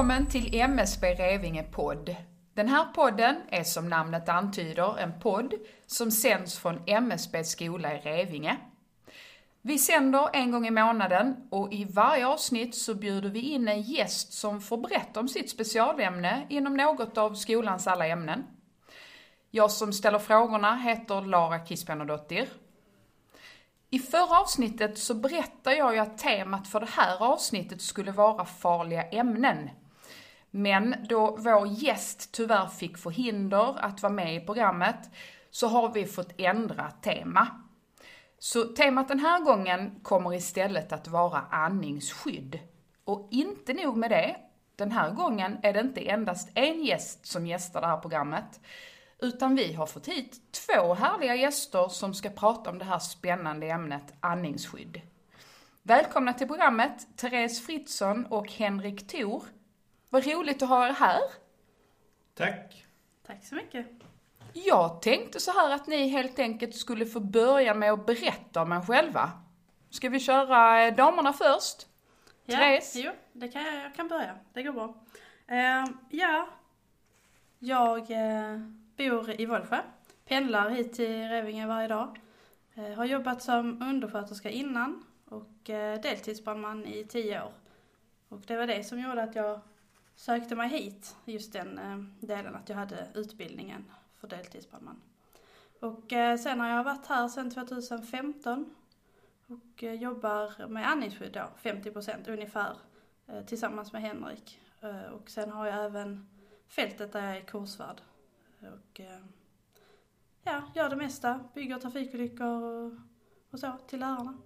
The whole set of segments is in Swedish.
Välkommen till MSB Revinge podd. Den här podden är som namnet antyder en podd som sänds från MSB skola i Revinge. Vi sänder en gång i månaden och i varje avsnitt så bjuder vi in en gäst som får berätta om sitt specialämne inom något av skolans alla ämnen. Jag som ställer frågorna heter Lara Kispenodottir. I förra avsnittet så berättade jag ju att temat för det här avsnittet skulle vara farliga ämnen. Men då vår gäst tyvärr fick förhinder att vara med i programmet så har vi fått ändra tema. Så temat den här gången kommer istället att vara andningsskydd. Och inte nog med det, den här gången är det inte endast en gäst som gästar det här programmet, utan vi har fått hit två härliga gäster som ska prata om det här spännande ämnet andningsskydd. Välkomna till programmet, Therese Fritzson och Henrik Thor. Vad roligt att ha er här. Tack. Tack så mycket. Jag tänkte så här att ni helt enkelt skulle få börja med att berätta om er själva. Ska vi köra eh, damerna först? Ja, Therese? Jo, det kan jag, jag kan börja. Det går bra. Eh, ja, jag eh, bor i Vollsjö. Pendlar hit till Revinge varje dag. Eh, har jobbat som undersköterska innan och eh, deltidsbrandman i tio år. Och det var det som gjorde att jag sökte mig hit, just den eh, delen att jag hade utbildningen för deltidsbrandman. Och eh, sen har jag varit här sedan 2015 och eh, jobbar med andningsskydd då, 50% ungefär, tillsammans med Henrik. Och sen har jag även fältet där jag är kursvärd. Och ja, gör det mesta, bygger trafikolyckor och så till lärarna.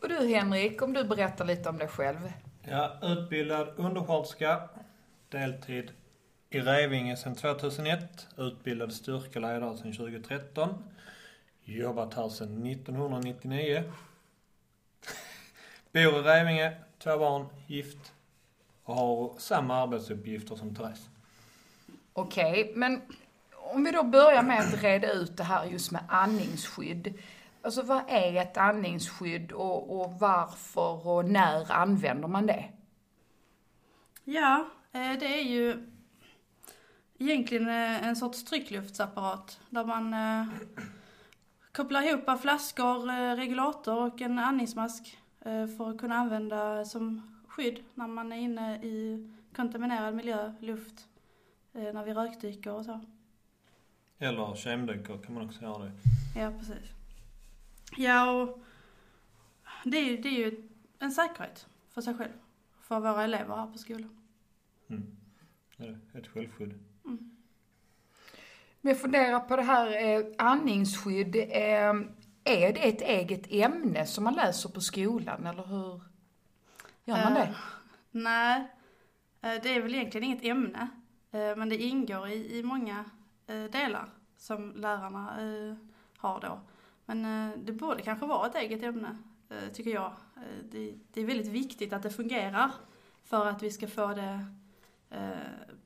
Och du Henrik, om du berättar lite om dig själv. Ja, utbildad undersköterska, deltid i Revinge sedan 2001, utbildad styrkeledare sedan 2013, jobbat här sedan 1999, bor i Revinge, två barn, gift och har samma arbetsuppgifter som Therese. Okej, men om vi då börjar med att reda ut det här just med andningsskydd. Alltså vad är ett andningsskydd och, och varför och när använder man det? Ja, eh, det är ju egentligen eh, en sorts tryckluftsapparat där man eh, kopplar ihop flaskor, regulator och en andningsmask för att kunna använda som skydd när man är inne i kontaminerad miljö, luft, när vi rökdyker och så. Eller kemdyker kan man också göra det. Ja, precis. Ja, och det är, ju- det är ju en säkerhet för sig själv, för våra elever här på skolan. Mm. Ett självskydd. Men jag funderar på det här eh, andningsskydd. Eh, är det ett eget ämne som man läser på skolan eller hur gör man Eh, det? Nej, eh, det är väl egentligen inget ämne. eh, Men det ingår i, i många eh, delar som lärarna eh, har då. Men eh, det borde kanske vara ett eget ämne, eh, tycker jag. Eh, Det, det är väldigt viktigt att det fungerar för att vi ska få det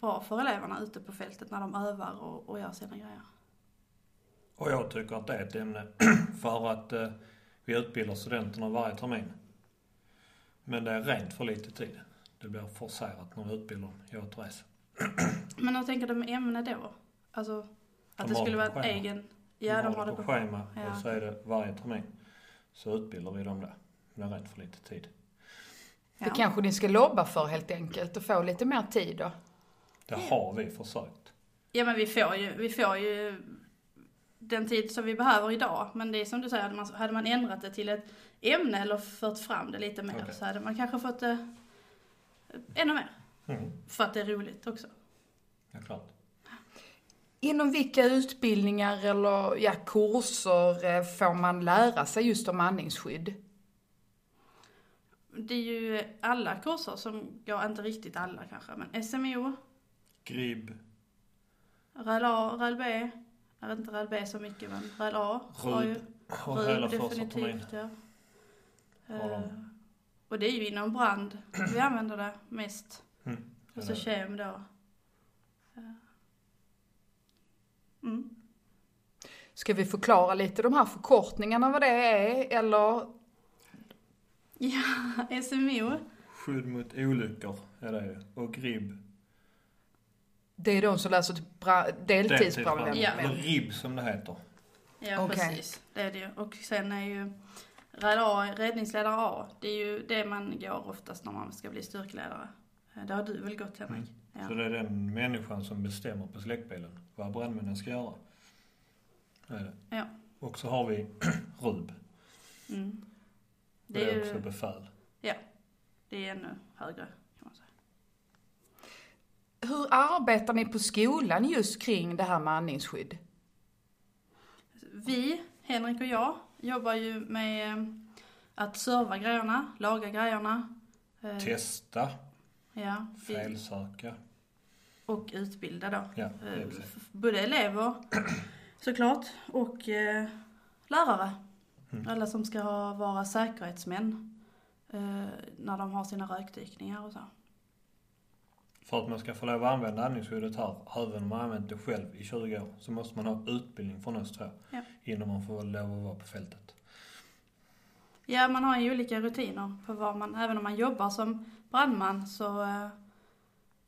bra för eleverna ute på fältet när de övar och, och gör sina grejer. Och jag tycker att det är ett ämne för att vi utbildar studenterna varje termin. Men det är rent för lite tid. Det blir forcerat när vi utbildar dem, jag och Therese. Men hur tänker du med ämne då? Alltså att De det skulle vara en egen... Ja, de har det på schema Ja. och så är det varje termin. Så utbildar vi dem där. Men det är rent för lite tid. Det Ja. kanske ni ska lobba för helt enkelt och få lite mer tid då. Det har vi försökt. Ja men vi får ju, vi får ju den tid som vi behöver idag. Men det är som du säger, hade man, hade man ändrat det till ett ämne eller fört fram det lite mer Okej. så hade man kanske fått det ännu mer. Mm, För att det är roligt också. ja, klart. Inom vilka utbildningar eller ja, kurser eh, får man lära sig just om andningsskydd? Det är ju alla kurser som, ja inte riktigt alla kanske, men SMO, Gribb, RAL A, RAL B. Jag vet inte RAL B så mycket men RAL A har ju. RUD och RUD definitivt ja. Eh, Och det är ju inom brand vi använder det mest. Mm, Och så kem då. Eh, Mm. Ska vi förklara lite de här förkortningarna vad det är eller? Ja, SMO Skydd mot olyckor är det ju. Och RIB. Det är de som läser till deltidsbrandmän. Ja. Eller RIB som det heter. Ja, Okej. precis. Det är det ju. Och sen är ju räddningsledare A, det är ju det man går oftast när man ska bli styrkeledare. Eh, Det har du väl gått Henrik? Så Ja. det är den människan som bestämmer på släckbilen vad brandmännen ska göra. Det är det. Ja. Och så har vi RUB. Mm. Det Det är också ju, befäl. det är ännu högre kan man säga. Hur arbetar ni på skolan just kring det här med andningsskydd? Vi, Henrik och jag, jobbar ju med eh, att serva grejerna, laga grejerna. eh, Testa, Ja, vi- felsöka. och utbilda då. Ja, Eh, Både elever såklart och eh, lärare. Mm. Alla som ska ha- vara säkerhetsmän eh, när de har sina rökdykningar och så. För att man ska få lov att använda andningsskyddet här, även om man använt det själv i 20 år, så måste man ha utbildning från oss jag. Ja. Innan man får lov att vara på fältet. Ja, man har ju olika rutiner på vad man, även om man jobbar som brandman så eh,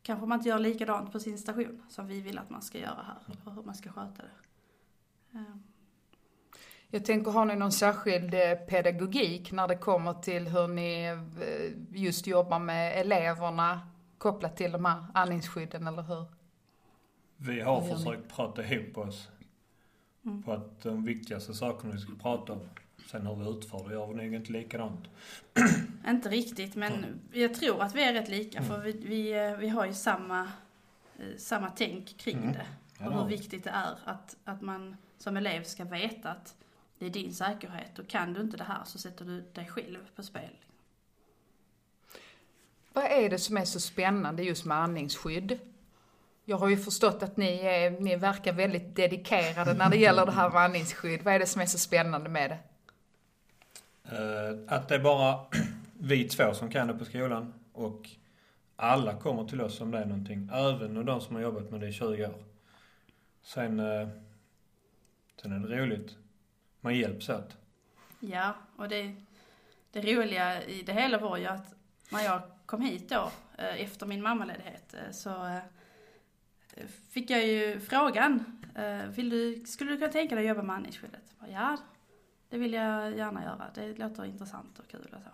kanske man inte gör likadant på sin station som vi vill att man ska göra här och hur man ska sköta det. Eh, Jag tänker, har ni någon särskild eh, pedagogik när det kommer till hur ni eh, just jobbar med eleverna kopplat till de här andningsskydden, eller hur? Vi har försökt prata ihop oss Mm. på att de viktigaste sakerna vi ska prata om. Sen hur vi utför det gör vi nog inte likadant. Inte riktigt, men jag tror att vi är rätt lika Mm. för vi, vi, eh, vi har ju samma, eh, samma tänk kring Mm. det. Och hur vi. viktigt det är att, att man som elev ska veta att det är din säkerhet och kan du inte det här så sätter du dig själv på spel. Vad är det som är så spännande just med andningsskydd? Jag har ju förstått att ni, är, ni verkar väldigt dedikerade när det gäller det här med andningsskydd. Vad är det som är så spännande med det? Eh, att det är bara vi två som kan det på skolan och alla kommer till oss om det är någonting. Även de som har jobbat med det i 20 år. Sen, eh, sen är det roligt. Man hjälps åt. Ja, och det, det roliga i det hela var ju att när jag kom hit då, eh, efter min mammaledighet, eh, så eh, fick jag ju frågan, vill du, skulle du kunna tänka dig att jobba med andningsskyddet? Ja, det vill jag gärna göra. Det låter intressant och kul och så.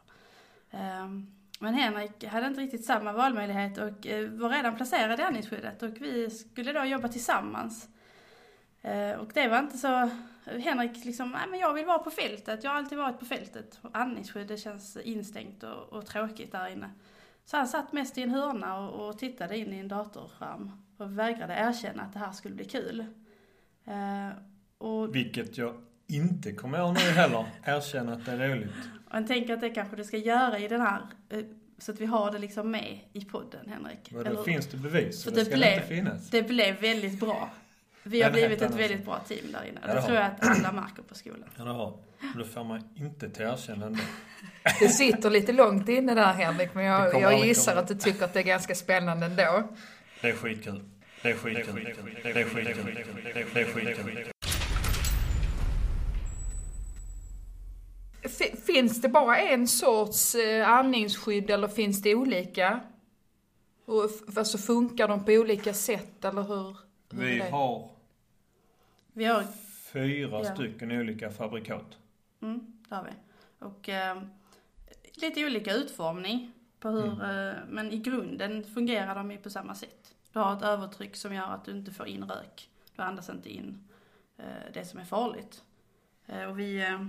Ehm, men Henrik hade inte riktigt samma valmöjlighet och eh, var redan placerad i andningsskyddet och vi skulle då jobba tillsammans. Eh, och det var inte så, Henrik liksom, nej men jag vill vara på fältet, jag har alltid varit på fältet. Och andningsskydd, det känns instängt och, och tråkigt där inne. Så han satt mest i en hörna och, och tittade in i en datorskärm och vägrade erkänna att det här skulle bli kul. Eh, och Vilket jag inte kommer ihåg nu heller. Erkänna att det är roligt. Och jag tänker att det kanske du ska göra i den här, eh, så att vi har det liksom med i podden, Henrik. Vadå, Eller- finns det bevis? För det det ska blev- inte finnas. Det blev väldigt bra. Vi har blivit ett väldigt bra team där inne. Ja, Det det tror jag att alla märker på skolan. Ja, det har Då får man inte till erkännande. Det sitter lite långt inne där Henrik, men jag, jag gissar komma. att du tycker att det är ganska spännande ändå. Det är skitkul. Det är skitkul. Det är skitkul. Det är skitkul. Det är skitkul. F- Finns det bara en sorts eh, andningsskydd eller finns det olika? Och alltså funkar de på olika sätt eller hur? hur Vi har Vi har, fyra Ja. stycken olika fabrikat. mm, det har vi. Och eh, lite olika utformning på hur, Mm. eh, men i grunden fungerar de ju på samma sätt. Du har ett övertryck som gör att du inte får in rök. Du andas inte in eh, det som är farligt. Eh, och vi, eh,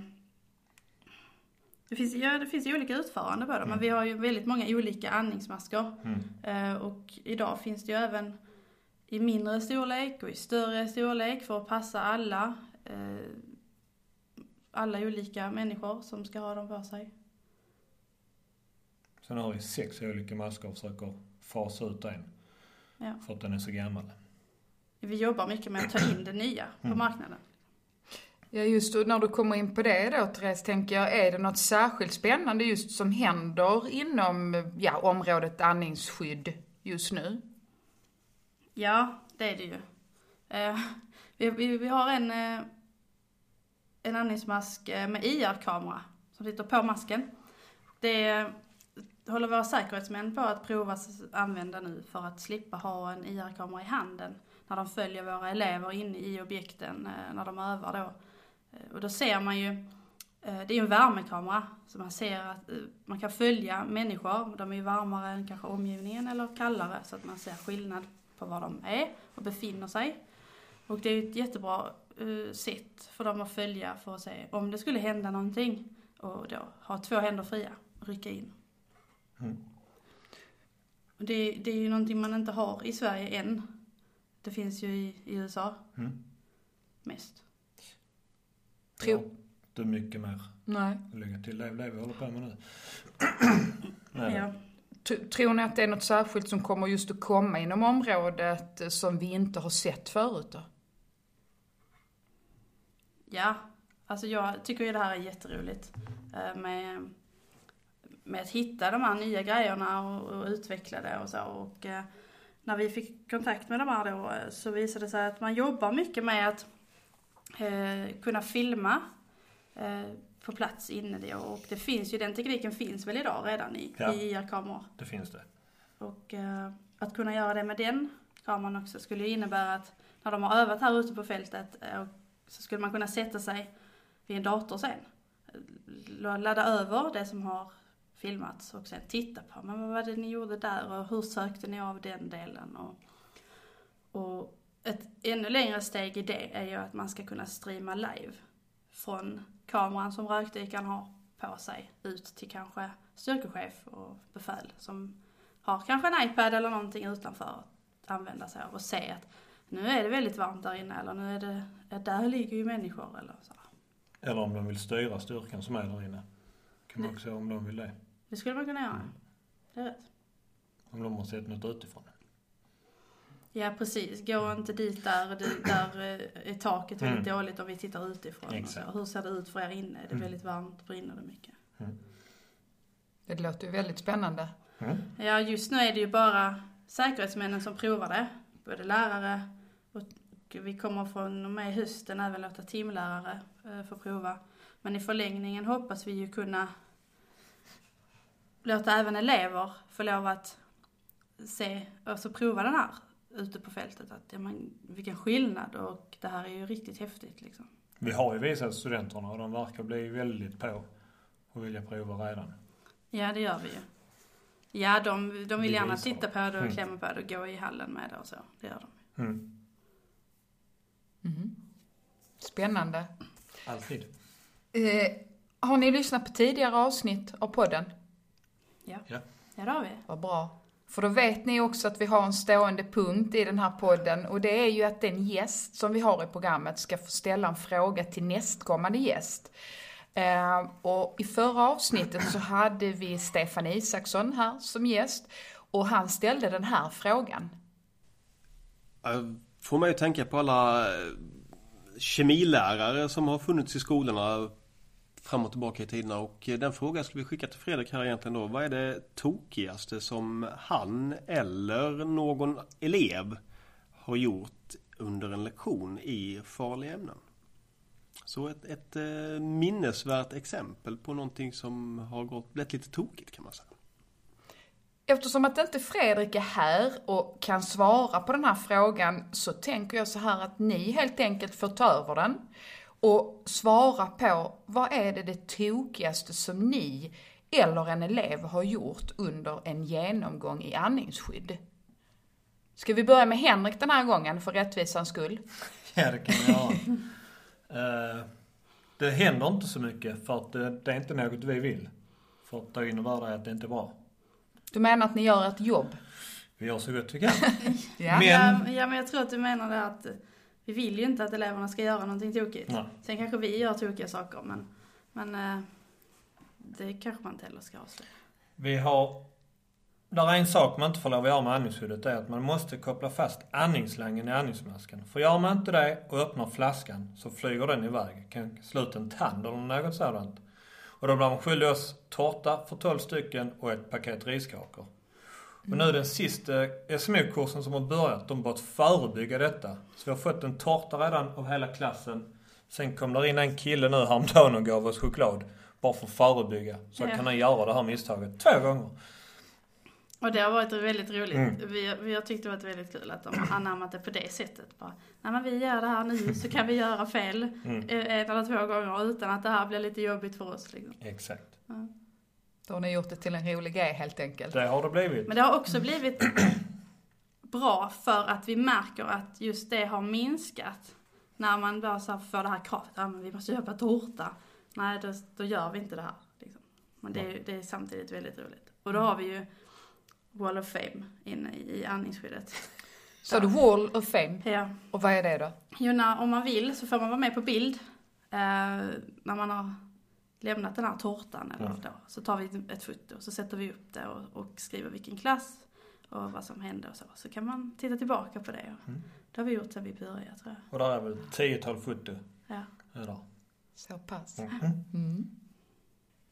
det finns, ja, det finns ju olika utförande på det, men Mm. vi har ju väldigt många olika andningsmasker. Mm. Eh, och idag finns det ju även i mindre storlek och i större storlek för att passa alla. Eh, alla olika människor som ska ha dem på sig. Sen har vi sex olika masker och försöker fasa ut en. Ja. För att den är så gammal. Vi jobbar mycket med att ta in det nya på Mm. marknaden. Ja, just och när du kommer in på det då Therese, tänker jag, är det något särskilt spännande just som händer inom ja, området andningsskydd just nu? Ja, det är det ju. Eh, vi, vi, vi har en, eh, en andningsmask eh, med IR-kamera som sitter på masken. Det håller våra säkerhetsmän på att prova att använda nu för att slippa ha en IR-kamera i handen när de följer våra elever inne i objekten när de övar då. Eh, och då ser man ju, eh, det är ju en värmekamera, så man ser att man kan följa människor, de är ju varmare än kanske omgivningen eller kallare så att man ser skillnad på var de är och befinner sig. Och det är ju ett jättebra sätt för dem att följa för att se om det skulle hända någonting och då ha två händer fria och rycka in. Mm. Det, det är ju någonting man inte har i Sverige än. Det finns ju i, i USA. Mm. Mest. Tror... Ja, det är mycket mer. Nej. Lägga till det, det vi håller på med nu. ja. Tror ni att det är något särskilt som kommer just att komma inom området som vi inte har sett förut då? Ja, alltså jag tycker ju det här är jätteroligt. Eh, med, med att hitta de här nya grejerna och, och utveckla det och så. Och, eh, när vi fick kontakt med de här då eh, så visade det sig att man jobbar mycket med att eh, kunna filma eh, på plats inne det och det finns ju, den tekniken finns väl idag redan i, ja, i IR-kameror. det finns det. Och eh, att kunna göra det med den kameran också skulle innebära att när de har övat här ute på fältet eh, så skulle man kunna sätta sig vid en dator sen. Ladda över det som har filmats och sen titta på, men vad var det ni gjorde där och hur sökte ni av den delen och, och ett ännu längre steg i det är ju att man ska kunna streama live från kameran som rökdykaren har på sig ut till kanske styrkechef och befäl som har kanske en iPad eller någonting utanför att använda sig av och se att nu är det väldigt varmt där inne eller nu är det, där ligger ju människor eller så. Eller om de vill styra styrkan som är där inne. Kan man också om de vill det. Det skulle man kunna göra. Mm. Det är rätt. Om de har sett något utifrån. Ja precis, gå inte dit där, där är taket väldigt mm. dåligt om vi tittar utifrån. Exakt. Hur ser det ut för er inne? Är det mm. väldigt varmt? Brinner det mycket? Mm. Det låter ju väldigt spännande. Mm. Ja just nu är det ju bara säkerhetsmännen som provar det. Både lärare och vi kommer från och med hösten även låta timlärare eh, få prova. Men i förlängningen hoppas vi ju kunna låta även elever få lov att se, alltså prova den här ute på fältet. Att, ja, men, vilken skillnad och det här är ju riktigt häftigt liksom. Vi har ju visat studenterna och de verkar bli väldigt på och vilja prova redan. Ja, det gör vi ju. Ja, de, de vill gärna titta på det och mm. klämma på det och gå i hallen med det och så. Det gör de. Mm. Mm. Spännande. Alltid. Eh, har ni lyssnat på tidigare avsnitt av podden? Ja. Ja, ja det har vi. Vad bra. För då vet ni också att vi har en stående punkt i den här podden och det är ju att den gäst som vi har i programmet ska få ställa en fråga till nästkommande gäst. Eh, och i förra avsnittet så hade vi Stefan Isaksson här som gäst och han ställde den här frågan. Får mig att tänka på alla eh, kemilärare som har funnits i skolorna fram och tillbaka i tiderna och eh, den frågan skulle vi skicka till Fredrik här egentligen då. Vad är det tokigaste som han eller någon elev har gjort under en lektion i farliga ämnen? Så ett, ett eh, minnesvärt exempel på någonting som har gått, blivit lite tokigt kan man säga. Eftersom att inte Fredrik är här och kan svara på den här frågan så tänker jag så här att ni helt enkelt får ta över den och svara på vad är det det tokigaste som ni eller en elev har gjort under en genomgång i andningsskydd. Ska vi börja med Henrik den här gången för rättvisans skull? Ja, det kan vi göra. uh, det händer inte så mycket för att det, är inte något vi vill. För att det innebär det att det inte är bra. Du menar att ni gör ett jobb? Vi gör så gott vi kan. ja. Men... Ja, ja, men jag tror att du menar det att vi vill ju inte att eleverna ska göra någonting tokigt. Nej. Sen kanske vi gör tokiga saker men, men eh, det kanske man inte heller ska avslöja. Vi har... Där är en sak man inte får lov att göra med andningsskyddet. Det är att man måste koppla fast andningsslangen i andningsmasken. För gör man inte det och öppnar flaskan så flyger den iväg. Kan slå ut en tand eller något sådant. Och då blir man skyldig oss tårta för 12 stycken och ett paket riskakor. Och nu den sista SMO-kursen som har börjat, de har börjat förebygga detta. Så vi har fått en tårta redan av hela klassen Sen kom det in en kille nu häromdagen och gav oss choklad. Bara för att förebygga. Så Ja. kan han göra det här misstaget två gånger. Och det har varit väldigt roligt. Mm. Vi, vi har tyckt det varit väldigt kul att de har anammat det på det sättet. Bara, Nej men vi gör det här nu så kan vi göra fel Mm. eh, en eller två gånger utan att det här blir lite jobbigt för oss. Liksom. Exakt. Då har ni gjort det till en rolig grej helt enkelt. Det har det blivit. Men det har också blivit bra för att vi märker att just det har minskat. När man bara så får det här kravet, ja men vi måste köpa tårta. Nej, då, då gör vi inte det här. Liksom. Men det är, det är samtidigt väldigt roligt. Och då har vi ju Wall of Fame inne i, i andningsskyddet. Så du Wall of Fame. Ja. Och vad är det då? Jo, när, om man vill så får man vara med på bild. Eh, när man har lämnat den här tårtan eller Ja. då, så tar vi ett foto och så sätter vi upp det och, och skriver vilken klass och vad som hände och så. Så kan man titta tillbaka på det. Mm. Det har vi gjort sedan vi började tror jag. Och där är väl tiotal foto. Ja. Där. Så pass. Mm. Mm.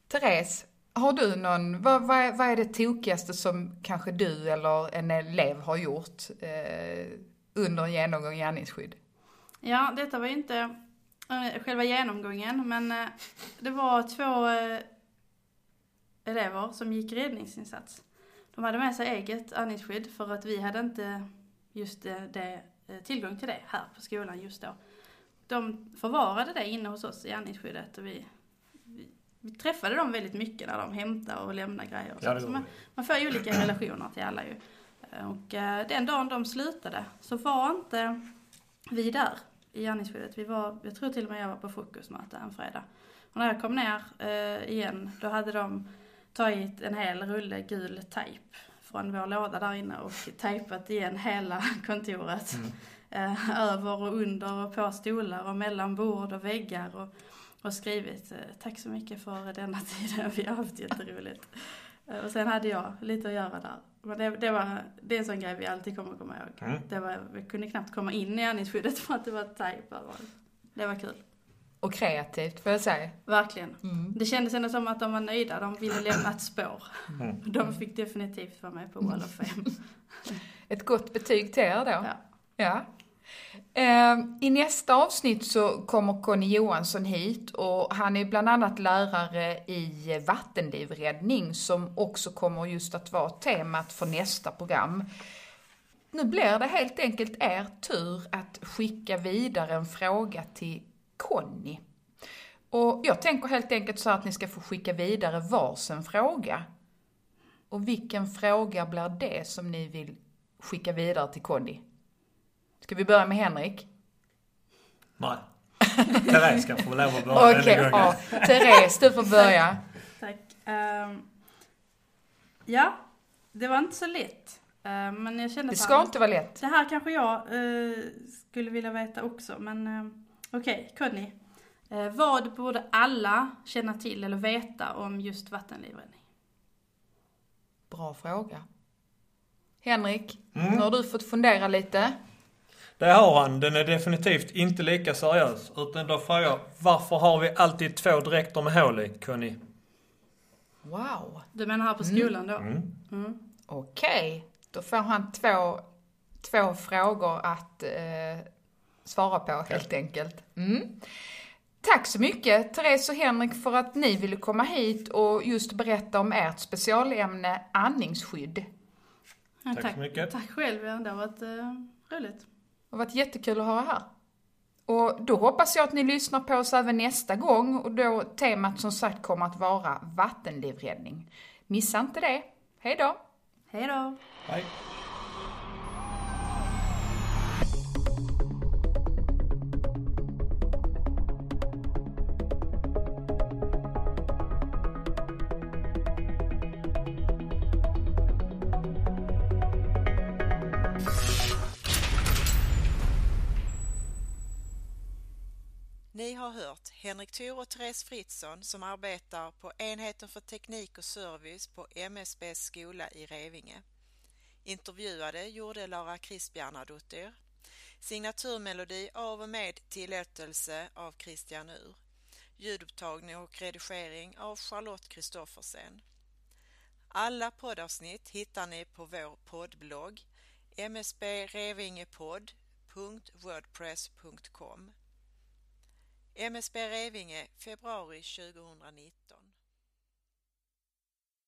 Therese, har du någon, vad, vad, är, vad är det tokigaste som kanske du eller en elev har gjort eh, under en genomgång i andningsskydd? Ja, detta var ju inte själva genomgången men eh, det var två eh, elever som gick räddningsinsats. De hade med sig eget andningsskydd för att vi hade inte just det, eh, tillgång till det här på skolan just då. De förvarade det inne hos oss i andningsskyddet och vi, vi, vi träffade dem väldigt mycket när de hämtade och lämnade grejer. Och Ja, så. Man, man får ju olika relationer till alla ju. Eh, Och eh, den dagen de slutade så var inte vi där i andningsskyddet. Vi var, jag tror till och med jag var på frukostmöte en fredag. Och när jag kom ner eh, igen, då hade de tagit en hel rulle gul tejp från vår låda där inne och tejpat igen hela kontoret. Mm. Eh, över och under och på stolar och mellan bord och väggar och, och skrivit eh, tack så mycket för denna tiden, vi har haft jätteroligt. Eh, och sen hade jag lite att göra där. Men det, det, var, det är en sån grej vi alltid kommer att komma ihåg. Mm. Det var, vi kunde knappt komma in i andningsskyddet för att det var tejp överallt. Det var kul. Och kreativt får jag säga. Verkligen. Mm. Det kändes ändå som att de var nöjda. De ville lämna ett spår. Mm. De fick definitivt vara med på Wall of Fame. Ett gott betyg till er då. Ja. Ja. Ehm, I nästa avsnitt så kommer Conny Johansson hit och han är bland annat lärare i vattenlivräddning som också kommer just att vara temat för nästa program. Nu blir det helt enkelt er tur att skicka vidare en fråga till Conny. Och jag tänker helt enkelt så att ni ska få skicka vidare varsin fråga. Och vilken fråga blir det som ni vill skicka vidare till Conny? Ska vi börja med Henrik? Nej. Therese kan få lov att börja Okej, gången. ja. Therese, du får börja. Tack. Ehm, ja, det var inte så lätt. Ehm, men jag kände Det ska här, inte vara lätt. Det här kanske jag eh, skulle vilja veta också, men uh, okej, Conny. Eh, vad borde alla känna till eller veta om just vattenlivräddning? Bra fråga. Henrik, Mm. nu har du fått fundera lite. Det har han. Den är definitivt inte lika seriös. Utan då frågar jag, varför har vi alltid två dräkter med hål i, Conny? Wow. Du menar här på skolan då? Mm. Mm. Okej, då får han två, två frågor att eh, svara på helt enkelt. Mm. Tack så mycket Therese och Henrik för att ni ville komma hit och just berätta om ert specialämne andningsskydd. Ja, Tack så mycket. Tack själv, det har varit eh, roligt. Det har varit jättekul att ha er här. Och då hoppas jag att ni lyssnar på oss även nästa gång och då temat som sagt kommer att vara vattenlivräddning. Missa inte det. Hej då! Hej då! Hej. Ni har hört Henrik Thor och Therese Fritzson som arbetar på enheten för teknik och service på MSBs skola i Revinge. Intervjuade gjorde Lara Christbjarnadottir. Signaturmelodi av och med tillåtelse av Christian Ur. Ljudupptagning och redigering av Charlotte Kristoffersen. Alla poddavsnitt hittar ni på vår poddblogg msbrevingepodd.wordpress.com MSB Revinge februari 2019